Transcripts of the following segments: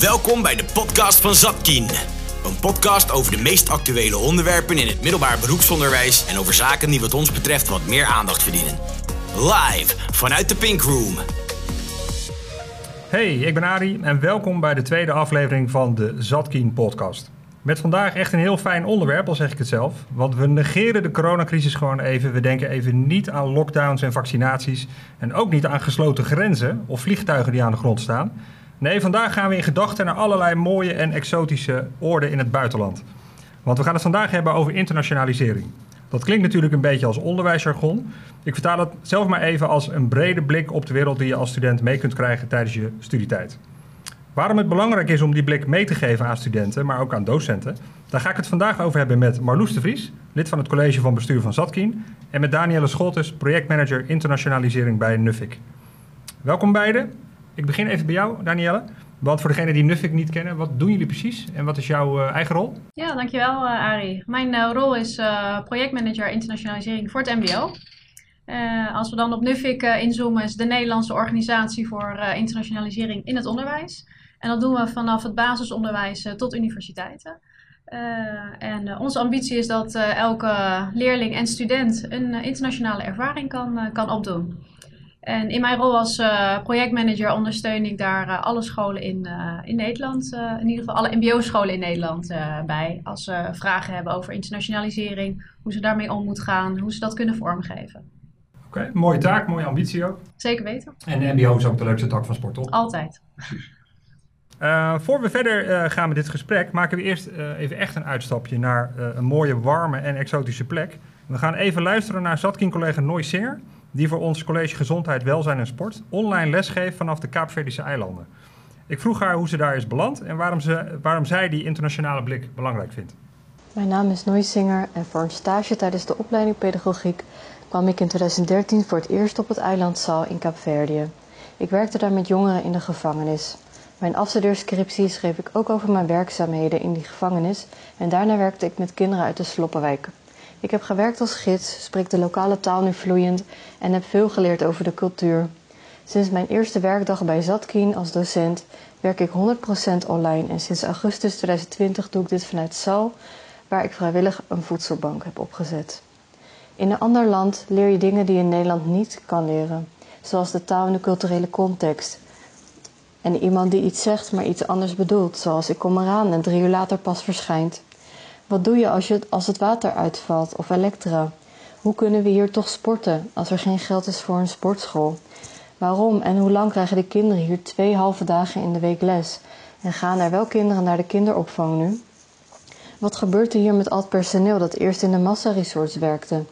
Welkom bij de podcast van Zatkien. Een podcast over de meest actuele onderwerpen in het middelbaar beroepsonderwijs en over zaken die wat ons betreft wat meer aandacht verdienen. Live vanuit de Pink Room. Hey, ik ben Ari en welkom bij de tweede aflevering van de Zatkien podcast. Met vandaag echt een heel fijn onderwerp, al zeg ik het zelf. Want we negeren de coronacrisis gewoon even. We denken even niet aan lockdowns en vaccinaties. En ook niet aan gesloten grenzen of vliegtuigen die aan de grond staan. Nee, vandaag gaan we in gedachten naar allerlei mooie en exotische oorden in het buitenland. Want we gaan het vandaag hebben over internationalisering. Dat klinkt natuurlijk een beetje als onderwijsjargon. Ik vertaal het zelf maar even als een brede blik op de wereld die je als student mee kunt krijgen tijdens je studietijd. Waarom het belangrijk is om die blik mee te geven aan studenten, maar ook aan docenten, daar ga ik het vandaag over hebben met Marloes de Vries, lid van het college van bestuur van Zatkien, en met Danielle Scholtes, projectmanager internationalisering bij Nuffic. Welkom beiden. Ik begin even bij jou, Danielle. Want voor degenen die Nuffic niet kennen, wat doen jullie precies en wat is jouw uh, eigen rol? Ja, dankjewel uh, Arie. Mijn uh, rol is projectmanager internationalisering voor het MBO. als we dan op Nuffic inzoomen, is de Nederlandse organisatie voor internationalisering in het onderwijs. En dat doen we vanaf het basisonderwijs tot universiteiten. en onze ambitie is dat elke leerling en student een internationale ervaring kan, kan opdoen. En in mijn rol als uh, projectmanager ondersteun ik daar uh, alle scholen in, uh, in Nederland, in ieder geval alle MBO-scholen in Nederland bij. Als ze vragen hebben over internationalisering, hoe ze daarmee om moeten gaan, hoe ze dat kunnen vormgeven. Oké, okay, mooie taak, mooie ambitie ook. Zeker weten. En de MBO is ook de leukste tak van sport, toch? Altijd. Precies. voor we verder gaan met dit gesprek, maken we eerst even echt een uitstapje naar een mooie, warme en exotische plek. We gaan even luisteren naar Zatkin-collega Noy Singer die voor ons college Gezondheid, Welzijn en Sport online lesgeeft vanaf de Kaapverdische eilanden. Ik vroeg haar hoe ze daar is beland en waarom, ze, waarom zij die internationale blik belangrijk vindt. Mijn naam is Noy Singer en voor een stage tijdens de opleiding pedagogiek kwam ik in 2013 voor het eerst op het eiland Sal in Kaapverdië. Ik werkte daar met jongeren in de gevangenis. Mijn afstudeerscriptie schreef ik ook over mijn werkzaamheden in die gevangenis en daarna werkte ik met kinderen uit de Sloppenwijk. Ik heb gewerkt als gids, spreek de lokale taal nu vloeiend en heb veel geleerd over de cultuur. Sinds mijn eerste werkdag bij Zatkien als docent werk ik 100% online en sinds augustus 2020 doe ik dit vanuit Sal, waar ik vrijwillig een voedselbank heb opgezet. In een ander land leer je dingen die je in Nederland niet kan leren, zoals de taal en de culturele context. En iemand die iets zegt, maar iets anders bedoelt, zoals ik kom eraan en drie uur later pas verschijnt. Wat doe je als, je, als het water uitvalt of elektra? Hoe kunnen we hier toch sporten als er geen geld is voor een sportschool? Waarom en hoe lang krijgen de kinderen hier twee halve dagen in de week les? En gaan er wel kinderen naar de kinderopvang nu? Wat gebeurt er hier met al het personeel dat eerst in de massaresorts werkte?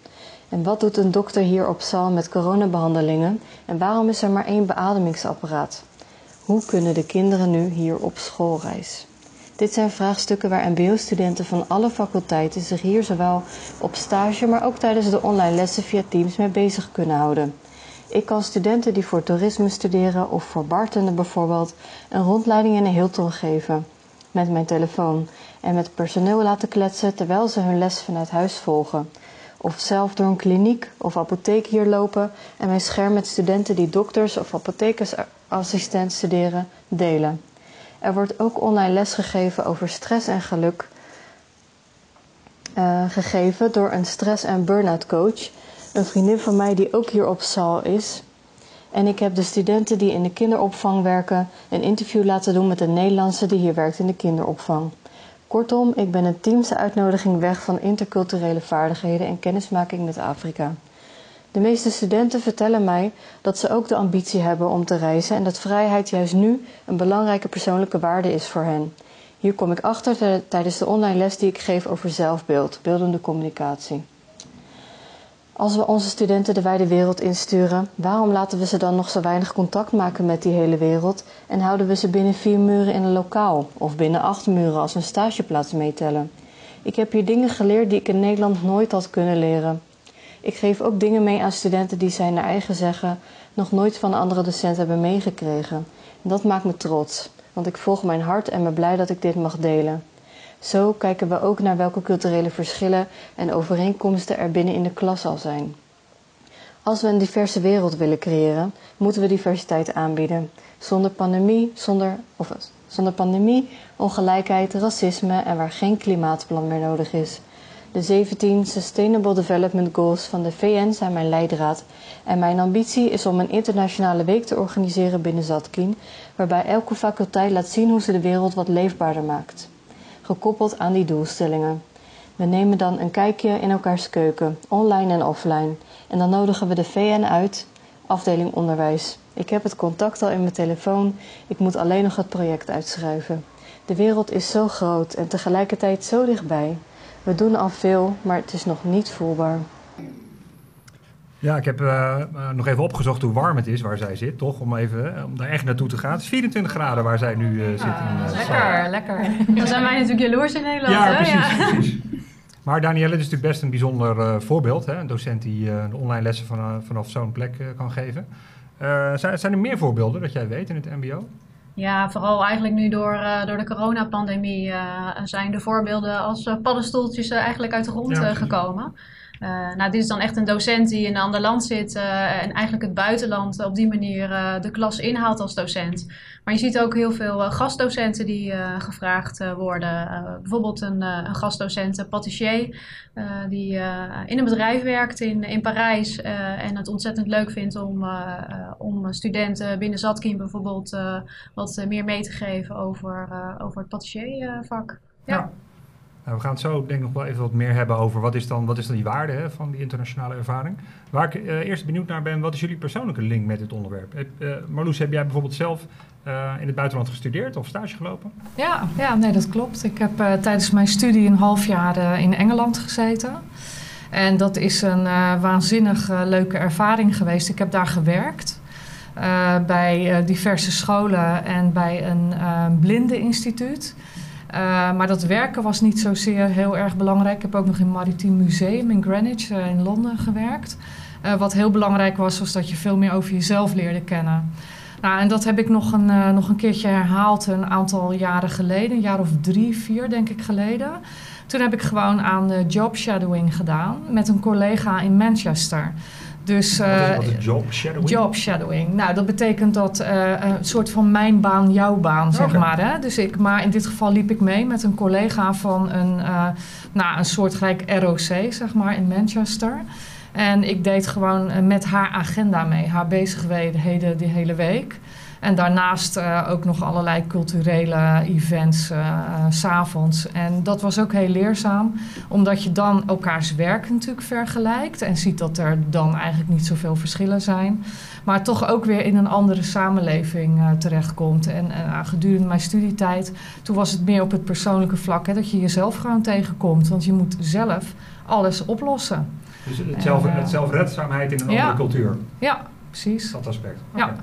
En wat doet een dokter hier op Sal met coronabehandelingen? En waarom is er maar één beademingsapparaat? Hoe kunnen de kinderen nu hier op schoolreis? Dit zijn vraagstukken waar MBO-studenten van alle faculteiten zich hier zowel op stage, maar ook tijdens de online lessen via Teams mee bezig kunnen houden. Ik kan studenten die voor toerisme studeren of voor bartenden bijvoorbeeld een rondleiding in een Hilton geven met mijn telefoon en met personeel laten kletsen terwijl ze hun les vanuit huis volgen. Of zelf door een kliniek of apotheek hier lopen en mijn scherm met studenten die dokters of apothekersassistent studeren delen. Er wordt ook online les gegeven over stress en geluk. Uh, gegeven door een stress- en burn-out coach. Een vriendin van mij die ook hier op zaal is. En ik heb de studenten die in de kinderopvang werken een interview laten doen met een Nederlandse die hier werkt in de kinderopvang. Kortom, ik ben een teamse uitnodiging weg van interculturele vaardigheden en kennismaking met Afrika. De meeste studenten vertellen mij dat ze ook de ambitie hebben om te reizen en dat vrijheid juist nu een belangrijke persoonlijke waarde is voor hen. Hier kom ik achter tijdens de online les die ik geef over zelfbeeld, beeldende communicatie. Als we onze studenten de wijde wereld insturen, waarom laten we ze dan nog zo weinig contact maken met die hele wereld en houden we ze binnen vier muren in een lokaal of binnen acht muren als een stageplaats meetellen? Ik heb hier dingen geleerd die ik in Nederland nooit had kunnen leren. Ik geef ook dingen mee aan studenten die zij naar eigen zeggen nog nooit van een andere docent hebben meegekregen. En dat maakt me trots, want ik volg mijn hart en ben blij dat ik dit mag delen. Zo kijken we ook naar welke culturele verschillen en overeenkomsten er binnen in de klas al zijn. Als we een diverse wereld willen creëren, moeten we diversiteit aanbieden. Zonder pandemie, zonder, of Zonder pandemie, ongelijkheid, racisme en waar geen klimaatplan meer nodig is. De 17 Sustainable Development Goals van de VN zijn mijn leidraad en mijn ambitie is om een internationale week te organiseren binnen Zatkin, waarbij elke faculteit laat zien hoe ze de wereld wat leefbaarder maakt. Gekoppeld aan die doelstellingen. We nemen dan een kijkje in elkaars keuken, online en offline. En dan nodigen we de VN uit, afdeling onderwijs. Ik heb het contact al in mijn telefoon, ik moet alleen nog het project uitschrijven. De wereld is zo groot en tegelijkertijd zo dichtbij. We doen al veel, maar het is nog niet voelbaar. Ja, ik heb uh, nog even opgezocht hoe warm het is waar zij zit, toch? Om, even, om daar echt naartoe te gaan. Het is 24 graden waar zij nu uh, zit. Ah, in, lekker, lekker. Dan zijn wij natuurlijk jaloers in Nederland. Ja, precies. Ja. precies. Maar Danielle is natuurlijk best een bijzonder uh, voorbeeld. Hè? Een docent die de online lessen van, vanaf zo'n plek kan geven. zijn, zijn er meer voorbeelden dat jij weet in het MBO? Ja, vooral eigenlijk nu door, uh, door de coronapandemie uh, zijn de voorbeelden als uh, paddenstoeltjes eigenlijk uit de grond ja, gekomen. Nou, dit is dan echt een docent die in een ander land zit en eigenlijk het buitenland op die manier de klas inhaalt als docent. Maar je ziet ook heel veel gastdocenten die gevraagd worden. bijvoorbeeld een, een gastdocent, een patissier, die in een bedrijf werkt in, in Parijs en het ontzettend leuk vindt om, om studenten binnen Zatkin bijvoorbeeld wat meer mee te geven over, over het patissiervak. ja. Nou, we gaan het zo denk ik nog wel even wat meer hebben over wat is dan, wat is dan die waarde hè, van die internationale ervaring. Waar ik uh, eerst benieuwd naar ben, wat is jullie persoonlijke link met dit onderwerp? Uh, Marloes, heb jij bijvoorbeeld zelf uh, in het buitenland gestudeerd of stage gelopen? Ja, ja nee, dat klopt. Ik heb tijdens mijn studie een half jaar in Engeland gezeten. En dat is een waanzinnig leuke ervaring geweest. Ik heb daar gewerkt. bij diverse scholen en bij een blindeninstituut. Uh, maar dat werken was niet zozeer heel erg belangrijk. Ik heb ook nog in het Maritiem Museum in Greenwich uh, in Londen gewerkt. Uh, wat heel belangrijk was, was dat je veel meer over jezelf leerde kennen. Nou, en dat heb ik nog een, nog een keertje herhaald een aantal jaren geleden. Een jaar of drie, vier denk ik geleden. Toen heb ik gewoon aan job shadowing gedaan met een collega in Manchester. Dus, uh, wat, is, wat is job shadowing? Job shadowing. Nou, dat betekent dat uh, een soort van mijn baan, jouw baan, zeg maar. Hè? Dus ik, maar in dit geval liep ik mee met een collega van een, uh, nou, een soortgelijk ROC, zeg maar, in Manchester. En ik deed gewoon met haar agenda mee, haar bezigheden die hele week. En daarnaast uh, ook nog allerlei culturele events uh, s s'avonds. En dat was ook heel leerzaam, omdat je dan elkaars werk natuurlijk vergelijkt en ziet dat er dan eigenlijk niet zoveel verschillen zijn. Maar toch ook weer in een andere samenleving uh, terechtkomt. En gedurende mijn studietijd, toen was het meer op het persoonlijke vlak, hè, dat je jezelf gewoon tegenkomt. Want je moet zelf alles oplossen. Dus het, zelf, het zelfredzaamheid in een ja, andere cultuur. Ja, precies. Dat aspect. Okay. Ja.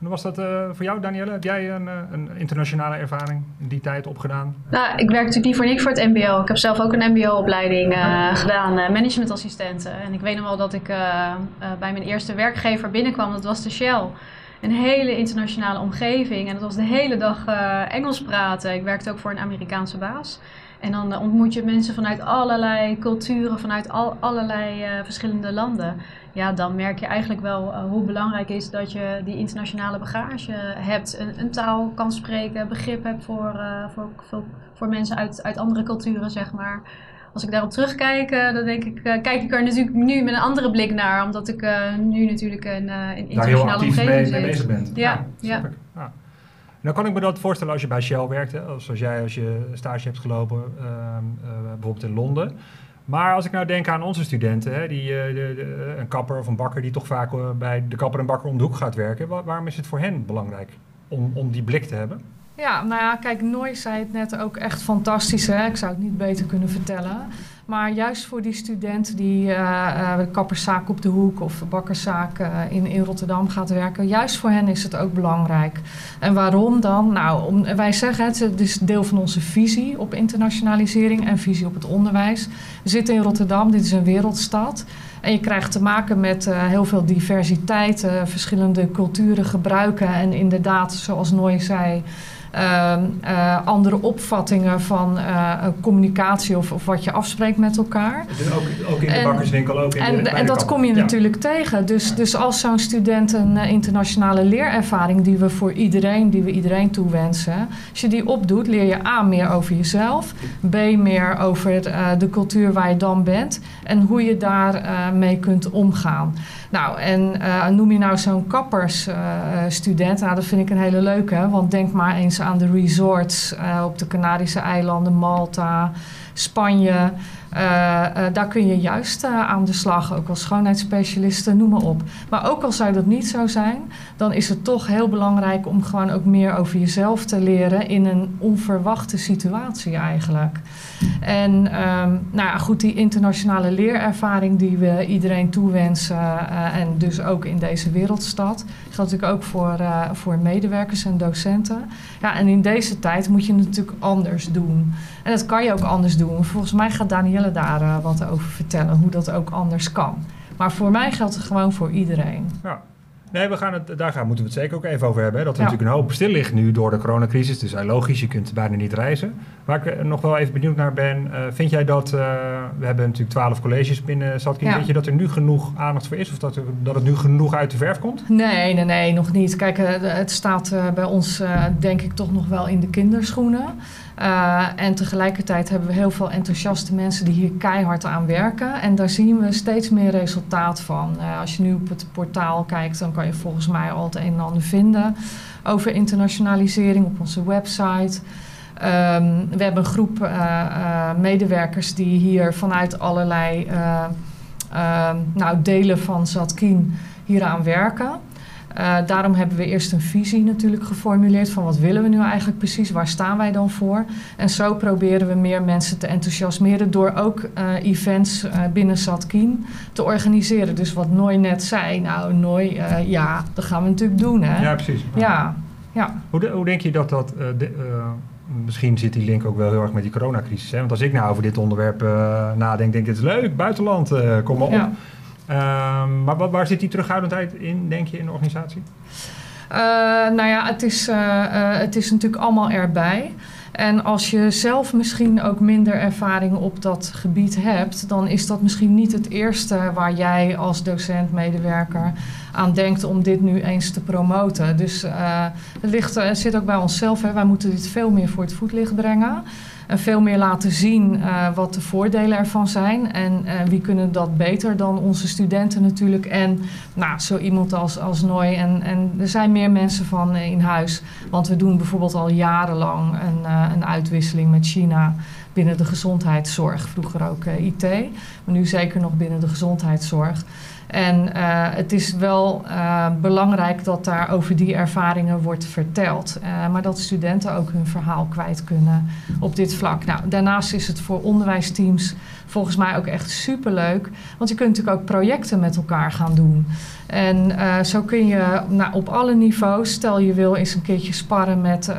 Was dat uh, voor jou, Danielle? Heb jij een, eh, een, internationale ervaring in die tijd opgedaan? Nou, ik werk natuurlijk niet voor niks voor het MBO. Ik heb zelf ook een MBO-opleiding uh, gedaan, managementassistenten. En ik weet nog wel dat ik bij mijn eerste werkgever binnenkwam, dat was de Shell. Een hele internationale omgeving en dat was de hele dag Engels praten. Ik werkte ook voor een Amerikaanse baas. En dan ontmoet je mensen vanuit allerlei culturen, vanuit al, allerlei verschillende landen ja, dan merk je eigenlijk wel uh, hoe belangrijk is dat je die internationale bagage hebt. Een, een taal kan spreken, begrip hebt voor, uh, voor, voor, voor, mensen uit, uit andere culturen, zeg maar. Als ik daarop terugkijk, dan denk ik, kijk ik er natuurlijk nu met een andere blik naar. Omdat ik nu natuurlijk een, een internationale omgeving mee, mee bezig bent. Ja, ja. ja. Nou kan ik me dat voorstellen als je bij Shell werkt, hè, zoals jij als je stage hebt gelopen, ehm, bijvoorbeeld in Londen. Maar als ik nou denk aan onze studenten, hè, die, uh, de, een kapper of een bakker die toch vaak uh, bij de kapper en bakker om de hoek gaat werken, waar, waarom is het voor hen belangrijk om, om die blik te hebben? Ja, nou ja, kijk, Noy zei het net ook echt fantastisch. Hè? Ik zou het niet beter kunnen vertellen. Maar juist voor die student die uh, kapperszaak op de hoek of bakkerszaak uh, in, in Rotterdam gaat werken, juist voor hen is het ook belangrijk. En waarom dan? Nou, om, wij zeggen het is deel van onze visie op internationalisering en visie op het onderwijs. We zitten in Rotterdam, dit is een wereldstad. En je krijgt te maken met heel veel diversiteit, verschillende culturen gebruiken. En inderdaad, zoals Noy zei eh, andere opvattingen van uh, communicatie of, of, wat je afspreekt met elkaar. Dus ook, ook, in de bakkerswinkel, ook in en, de En dat kom je natuurlijk tegen. Dus, dus als zo'n student een internationale leerervaring die we voor iedereen, die we iedereen toewensen, als je die opdoet, leer je A meer over jezelf, B meer over de cultuur waar je dan bent en hoe je daar mee kunt omgaan. Nou, en noem je nou zo'n kappersstudent, nou, dat vind ik een hele leuke, want denk maar eens aan de resorts uh, op de Canarische eilanden, Malta, Spanje. Uh, uh, daar kun je juist aan de slag, ook als schoonheidsspecialisten, noem maar op. Maar ook al zou dat niet zo zijn, dan is het toch heel belangrijk om gewoon ook meer over jezelf te leren in een onverwachte situatie eigenlijk. En um, nou ja, goed, die internationale leerervaring die we iedereen toewensen en dus ook in deze wereldstad, natuurlijk ook voor, uh, voor medewerkers en docenten. Ja, en in deze tijd moet je het natuurlijk anders doen. En dat kan je ook anders doen. Volgens mij gaat Danielle daar uh, wat over vertellen, hoe dat ook anders kan. Maar voor mij geldt het gewoon voor iedereen. Ja. Nee, we gaan het, daar gaan, moeten we het zeker ook even over hebben. Hè? Dat er ja. natuurlijk een hoop stil ligt nu door de coronacrisis. Dus uh, logisch, je kunt bijna niet reizen. Waar ik nog wel even benieuwd naar ben, uh, vind jij dat, uh, we hebben natuurlijk twaalf colleges binnen Zatkin. Ja. Vind je dat er nu genoeg aandacht voor is? Of dat, er, dat het nu genoeg uit de verf komt? Nee, nee, nee, nog niet. Kijk, het staat bij ons denk ik toch nog wel in de kinderschoenen. Uh, en tegelijkertijd hebben we heel veel enthousiaste mensen die hier keihard aan werken. En daar zien we steeds meer resultaat van. Uh, als je nu op het portaal kijkt, dan kan je volgens mij al het een en ander vinden over internationalisering op onze website. Um, we hebben een groep uh, medewerkers die hier vanuit allerlei nou, delen van Zatkin hieraan werken. Uh, daarom hebben we eerst een visie natuurlijk geformuleerd van wat willen we nu eigenlijk precies, waar staan wij dan voor. En zo proberen we meer mensen te enthousiasmeren door ook uh, events uh, binnen Zatkin te organiseren. Dus wat Nooi net zei, nou Nooi, ja, dat gaan we natuurlijk doen hè. Ja, precies. Ja, ja. Hoe, de, hoe denk je dat dat, de, misschien zit die link ook wel heel erg met die coronacrisis. Hè? Want als ik nou over dit onderwerp nadenk, denk ik, het is leuk, buitenland, kom maar op. Ja. Um, maar waar zit die terughoudendheid in, denk je, in de organisatie? Uh, nou ja, het is, uh, uh, het is natuurlijk allemaal erbij. En als je zelf misschien ook minder ervaring op dat gebied hebt, dan is dat misschien niet het eerste waar jij als docent, medewerker aan denkt om dit nu eens te promoten. Dus het, ligt, zit ook bij onszelf. Hè. Wij moeten dit veel meer voor het voetlicht brengen. En veel meer laten zien uh, wat de voordelen ervan zijn. En uh, wie kunnen dat beter dan onze studenten natuurlijk. En nou, zo iemand als, als Nooi. En, en er zijn meer mensen van uh, in huis. Want we doen bijvoorbeeld al jarenlang een, een uitwisseling met China binnen de gezondheidszorg. Vroeger ook IT, maar nu zeker nog binnen de gezondheidszorg. En uh, het is wel uh, belangrijk dat daar over die ervaringen wordt verteld. Maar dat studenten ook hun verhaal kwijt kunnen op dit vlak. Nou, daarnaast is het voor onderwijsteams volgens mij ook echt superleuk. Want je kunt natuurlijk ook projecten met elkaar gaan doen. En zo kun je nou, op alle niveaus, stel je wil eens een keertje sparren met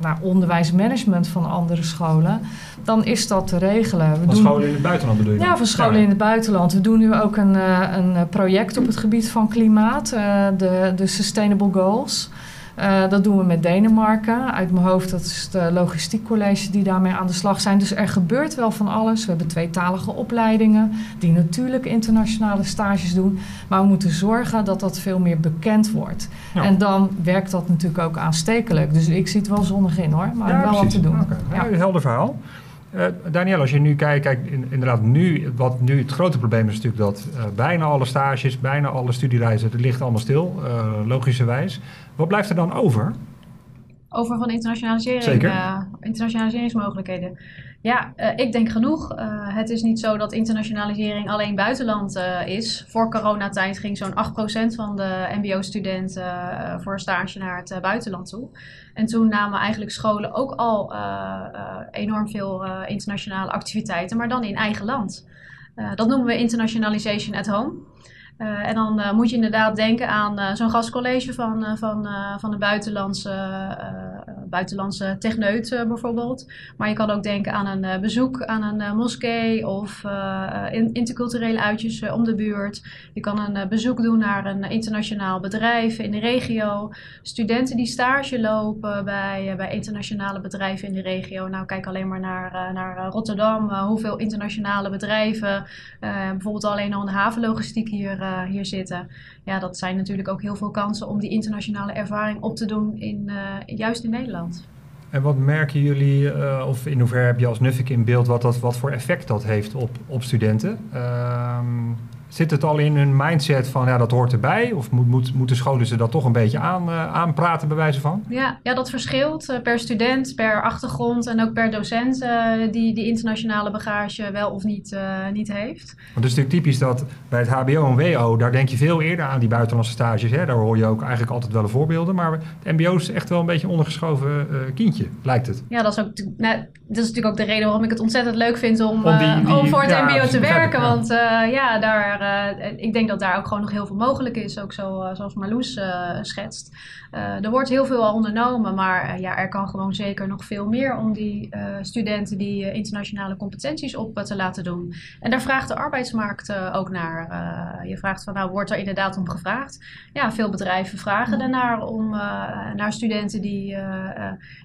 nou, onderwijsmanagement van andere scholen dan is dat te regelen. We van doen, scholen in het buitenland bedoel je? Ja, van scholen ja. in het buitenland. We doen nu ook een, een project op het gebied van klimaat, uh, de, de Sustainable Goals. Uh, dat doen we met Denemarken. Uit mijn hoofd, dat is het logistiek college die daarmee aan de slag zijn. Dus er gebeurt wel van alles. We hebben tweetalige opleidingen die natuurlijk internationale stages doen. Maar we moeten zorgen dat dat veel meer bekend wordt. Ja. En dan werkt dat natuurlijk ook aanstekelijk. Dus ik zie het wel zonnig in hoor, maar ja, wel precies. wat te doen. Okay. Ja. helder verhaal. Uh, Daniel, als je nu kijkt, kijk, inderdaad, nu, wat nu het grote probleem is natuurlijk dat uh, bijna alle stages, bijna alle studiereizen, het ligt allemaal stil, uh, logischerwijs. Wat blijft er dan over? Over van internationalisering, Zeker. internationaliseringsmogelijkheden. Ja, ik denk genoeg. het is niet zo dat internationalisering alleen buitenland is. Voor coronatijd ging zo'n 8% van de MBO-studenten voor een stage naar het buitenland toe. En toen namen eigenlijk scholen ook al enorm veel internationale activiteiten, maar dan in eigen land. dat noemen we internationalization at home. En dan moet je inderdaad denken aan zo'n gastcollege van, van, van een buitenlandse buitenlandse techneut bijvoorbeeld. Maar je kan ook denken aan een bezoek aan een moskee of in, interculturele uitjes om de buurt. Je kan een bezoek doen naar een internationaal bedrijf in de regio. Studenten die stage lopen bij, bij internationale bedrijven in de regio. Nou, kijk alleen maar naar, naar Rotterdam. hoeveel internationale bedrijven, bijvoorbeeld alleen al in de havenlogistiek hier, hier zitten. Ja, dat zijn natuurlijk ook heel veel kansen om die internationale ervaring op te doen, in, juist in Nederland. En wat merken jullie, uh, of in hoeverre heb je als Nuffic in beeld wat, dat, wat voor effect dat heeft op, op studenten? Uh, Zit het al in hun mindset van ja, dat hoort erbij? Of moet, moet, moeten scholen ze dat toch een beetje aan, uh, aanpraten bij wijze van? Ja, ja dat verschilt uh, per student, per achtergrond en ook per docent uh, die die internationale bagage wel of niet, niet heeft. Want het is natuurlijk typisch dat bij het HBO en WO, daar denk je veel eerder aan die buitenlandse stages. Hè? Daar hoor je ook eigenlijk altijd wel de voorbeelden. Maar het MBO is echt wel een beetje een ondergeschoven kindje, lijkt het. Ja, dat is, ook, nou, dat is natuurlijk ook de reden waarom ik het ontzettend leuk vind om, om, die, om voor het ja, MBO te werken. Want ja, daar uh, ik denk dat daar ook gewoon nog heel veel mogelijk is, ook zo, uh, zoals Marloes uh, schetst. er wordt heel veel al ondernomen, maar ja, er kan gewoon zeker nog veel meer om die studenten die internationale competenties op te laten doen. En daar vraagt de arbeidsmarkt ook naar. je vraagt van, nou, wordt er inderdaad om gevraagd? Ja, veel bedrijven vragen daarnaar om naar studenten die,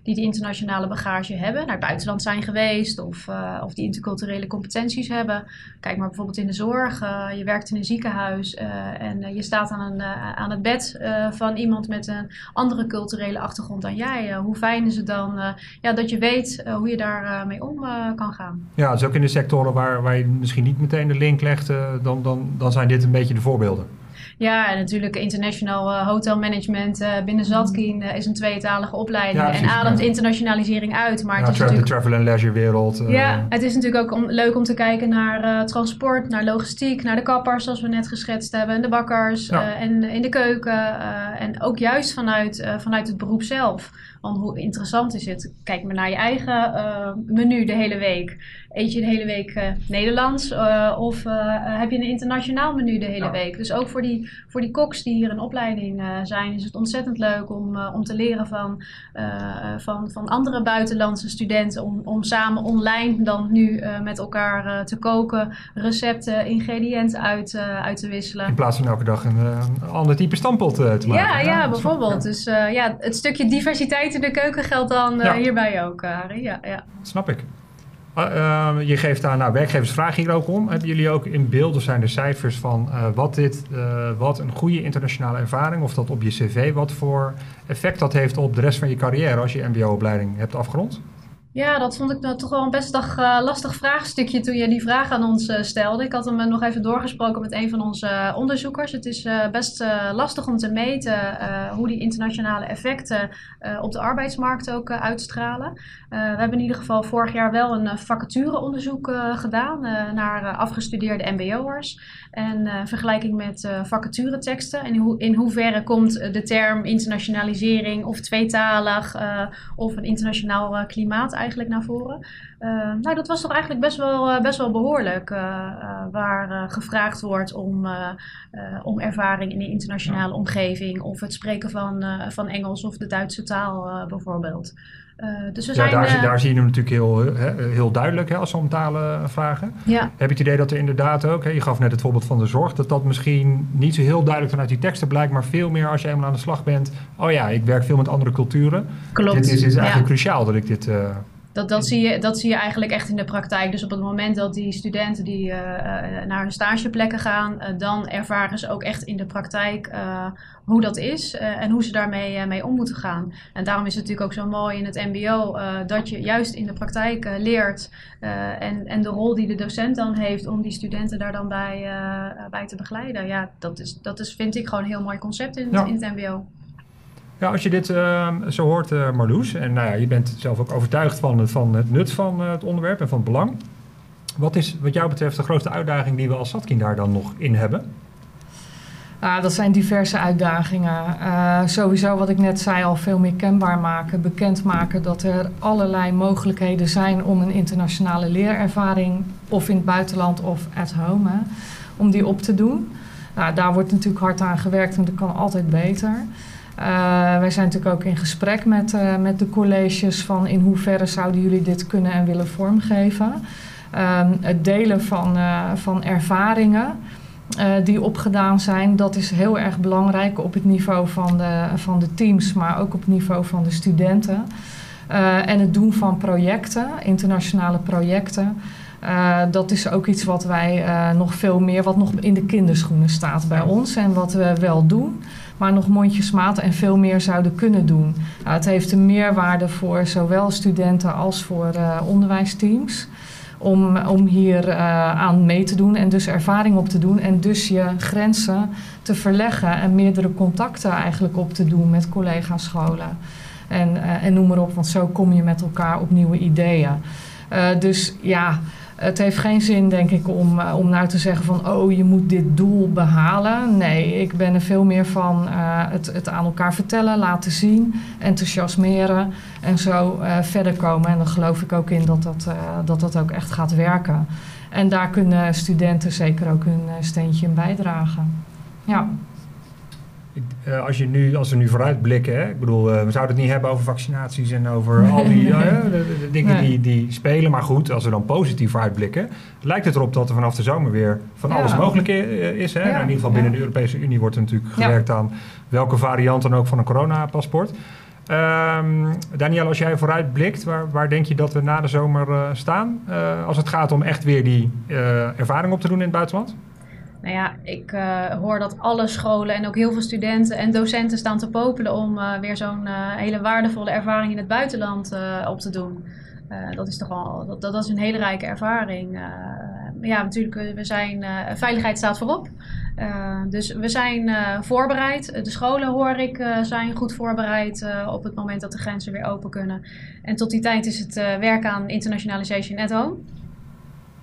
die die internationale bagage hebben, naar het buitenland zijn geweest of, of die interculturele competenties hebben. Kijk maar bijvoorbeeld in de zorg. je werkt in een ziekenhuis uh, en uh, je staat aan, een, uh, aan het bed van iemand met een andere culturele achtergrond dan jij. hoe fijn is het dan ja, dat je weet hoe je daarmee mee om kan gaan? Ja, dus ook in de sectoren waar, waar je misschien niet meteen de link legt, dan, dan, dan zijn dit een beetje de voorbeelden. Ja, en natuurlijk international uh, hotel management uh, binnen Zatkin uh, is een tweetalige opleiding en ademt internationalisering uit. Maar ja, het is natuurlijk... de travel and leisure wereld. Ja, het is natuurlijk ook om, leuk om te kijken naar transport, naar logistiek, naar de kappers zoals we net geschetst hebben, en de bakkers en in de keuken. en ook juist vanuit, vanuit het beroep zelf. Want hoe interessant is het? Kijk maar naar je eigen menu de hele week. Eet je de hele week uh, Nederlands uh, of heb je een internationaal menu de hele ja. week? Dus ook voor die, voor die koks die hier een opleiding zijn, is het ontzettend leuk om, om te leren van, van, van andere buitenlandse studenten. Om, om samen online dan nu met elkaar te koken, recepten, ingrediënten uit, uit te wisselen. In plaats van elke dag een, een ander type stampot te maken. Ja, ja, bijvoorbeeld. Dus ja, het stukje diversiteit de keuken geldt dan hierbij ook, Harry. Ja, ja. Snap ik. Uh, je geeft aan, nou, werkgevers vragen hier ook om. Hebben jullie ook in beeld, of zijn er cijfers van uh, wat, dit, uh, wat een goede internationale ervaring, of dat op je cv, wat voor effect dat heeft op de rest van je carrière als je MBO-opleiding hebt afgerond? Ja, dat vond ik nou toch wel een best dag, uh, lastig vraagstukje toen je die vraag aan ons uh, stelde. Ik had hem nog even doorgesproken met een van onze onderzoekers. Het is best lastig om te meten hoe die internationale effecten op de arbeidsmarkt ook uitstralen. we hebben in ieder geval vorig jaar wel een vacatureonderzoek gedaan naar afgestudeerde MBO'ers. En vergelijking met vacatureteksten. En in hoeverre komt de term internationalisering of tweetalig of een internationaal klimaat eigenlijk naar voren. Uh, nou, dat was toch eigenlijk best wel, uh, best wel behoorlijk. Uh, waar gevraagd wordt om, om ervaring in een internationale omgeving. Of het spreken van, van Engels of de Duitse taal bijvoorbeeld. dus we zijn, daar, daar zie je hem natuurlijk heel, heel duidelijk hè, als ze om talen vragen. Ja. Heb je het idee dat er inderdaad ook, hè, je gaf net het voorbeeld van de zorg, dat dat misschien niet zo heel duidelijk vanuit die teksten blijkt, maar veel meer als je eenmaal aan de slag bent. Oh ja, ik werk veel met andere culturen. Klopt. Dit is, is eigenlijk ja. cruciaal dat ik dit. Dat, dat, zie je, dat zie je eigenlijk echt in de praktijk. Dus op het moment dat die studenten die uh, naar hun stageplekken gaan, uh, dan ervaren ze ook echt in de praktijk uh, hoe dat is en hoe ze daarmee mee om moeten gaan. En daarom is het natuurlijk ook zo mooi in het MBO dat je juist in de praktijk leert en, en de rol die de docent dan heeft om die studenten daar dan bij, bij te begeleiden. Ja, dat is, dat is vind ik gewoon een heel mooi concept in, ja. in het MBO. Als je dit uh, zo hoort, uh, Marloes, en nou ja, je bent zelf ook overtuigd van, van het nut van uh, het onderwerp en van het belang. Wat is wat jou betreft de grootste uitdaging die we als Satkin daar dan nog in hebben? Uh, dat zijn diverse uitdagingen. Uh, sowieso wat ik net zei, al veel meer kenbaar maken, bekendmaken dat er allerlei mogelijkheden zijn om een internationale leerervaring, of in het buitenland of at home, om die op te doen. Nou, daar wordt natuurlijk hard aan gewerkt en dat kan altijd beter. Wij zijn natuurlijk ook in gesprek met, met de colleges van in hoeverre zouden jullie dit kunnen en willen vormgeven. Ehm, het delen van, van ervaringen. die opgedaan zijn, dat is heel erg belangrijk op het niveau van de, van de teams, maar ook op het niveau van de studenten. en het doen van projecten, internationale projecten. Uh, dat is ook iets wat wij uh, nog veel meer, wat nog in de kinderschoenen staat bij ons en wat we wel doen, maar nog mondjesmaat en veel meer zouden kunnen doen. Uh, het heeft een meerwaarde voor zowel studenten als voor onderwijsteams. Om, om hier aan mee te doen en dus ervaring op te doen en dus je grenzen te verleggen en meerdere contacten eigenlijk op te doen met collega scholen. En, en noem maar op, want zo kom je met elkaar op nieuwe ideeën. dus ja, het heeft geen zin, denk ik, om, eh, om nou te zeggen van... oh, je moet dit doel behalen. Nee, ik ben er veel meer van uh, het, het aan elkaar vertellen, laten zien... enthousiasmeren en zo uh, verder komen. En dan geloof ik ook in dat dat, dat dat ook echt gaat werken. En daar kunnen studenten zeker ook hun steentje in bijdragen. Ja. Uh, als, je nu, als we nu vooruitblikken, hè, ik bedoel, uh, we zouden het niet hebben over vaccinaties en over al die uh, de, de, dingen nee. die, die spelen. Maar goed, als we dan positief vooruitblikken, lijkt het erop dat er vanaf de zomer weer van ja. alles mogelijk is. Hè? Ja. Nou, in ieder geval binnen de Europese Unie wordt er natuurlijk gewerkt aan welke variant dan ook van een coronapaspoort. Um, Daniel, als jij vooruitblikt, waar, waar denk je dat we na de zomer staan? als het gaat om echt weer die ervaring op te doen in het buitenland? Nou ja, ik uh, hoor dat alle scholen en ook heel veel studenten en docenten staan te popelen om uh, weer zo'n uh, hele waardevolle ervaring in het buitenland op te doen. dat is toch al, dat, dat is een hele rijke ervaring. ja, natuurlijk, we zijn, veiligheid staat voorop. dus we zijn voorbereid. De scholen, hoor ik, zijn goed voorbereid op het moment dat de grenzen weer open kunnen. En tot die tijd is het werk aan internationalization at home.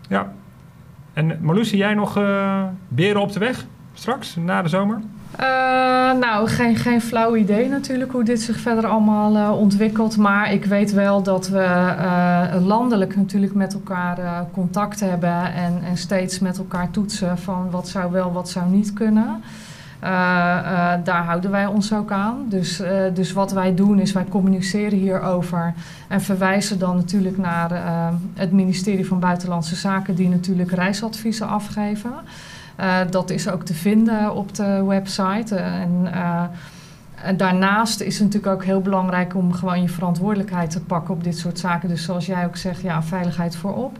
Ja, en Marloes, jij nog uh, beren op de weg straks, na de zomer? Uh, nou, geen, geen flauw idee natuurlijk hoe dit zich verder allemaal uh, ontwikkelt. Maar ik weet wel dat we landelijk natuurlijk met elkaar contact hebben en, en steeds met elkaar toetsen van wat zou wel, wat zou niet kunnen. Uh, uh, daar houden wij ons ook aan. Dus, uh, dus wat wij doen is wij communiceren hierover en verwijzen dan natuurlijk naar het ministerie van Buitenlandse Zaken, die natuurlijk reisadviezen afgeven. dat is ook te vinden op de website. en, en daarnaast is het natuurlijk ook heel belangrijk om gewoon je verantwoordelijkheid te pakken op dit soort zaken. Dus zoals jij ook zegt, ja, veiligheid voorop.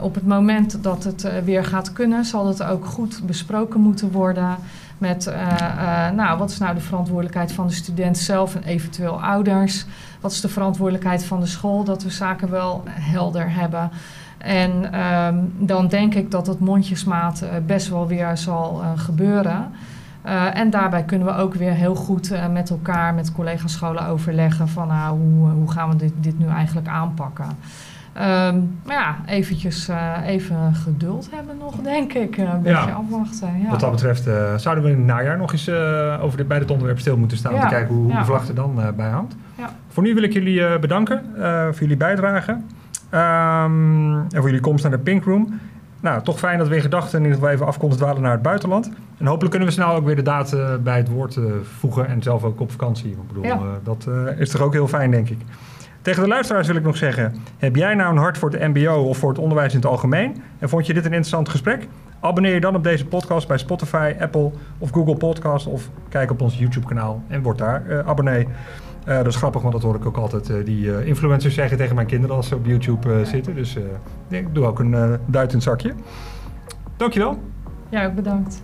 Op het moment dat het weer gaat kunnen, zal het ook goed besproken moeten worden. Met uh, uh, nou, wat is nou de verantwoordelijkheid van de student zelf en eventueel ouders? Wat is de verantwoordelijkheid van de school? Dat we zaken wel helder hebben. En um, dan denk ik dat het mondjesmaat best wel weer zal gebeuren. En daarbij kunnen we ook weer heel goed met elkaar, met collega-scholen overleggen van nou, hoe, hoe gaan we dit, dit nu eigenlijk aanpakken. Um, maar ja, eventjes even geduld hebben nog, denk ik. Een beetje afwachten. Ja. Wat dat betreft zouden we in het najaar nog eens over dit, bij dit onderwerp stil moeten staan... om te kijken hoe, hoe de vlag er dan bij hangt. Voor nu wil ik jullie bedanken voor jullie bijdrage. Um, en voor jullie komst naar de Pink Room. Nou, toch fijn dat we in gedachten in ieder geval even af konden dwalen naar het buitenland. En hopelijk kunnen we snel ook weer de daad bij het woord voegen en zelf ook op vakantie. Ik bedoel, dat is toch ook heel fijn, denk ik. Tegen de luisteraars wil ik nog zeggen: heb jij nou een hart voor het MBO of voor het onderwijs in het algemeen? En vond je dit een interessant gesprek? Abonneer je dan op deze podcast bij Spotify, Apple of Google Podcast. Of kijk op ons YouTube-kanaal en word daar uh, abonnee. Uh, dat is grappig, want dat hoor ik ook altijd uh, die influencers zeggen tegen mijn kinderen als ze op YouTube zitten. Dus ik doe ook een duit in het zakje. Dankjewel. Ja, ook bedankt.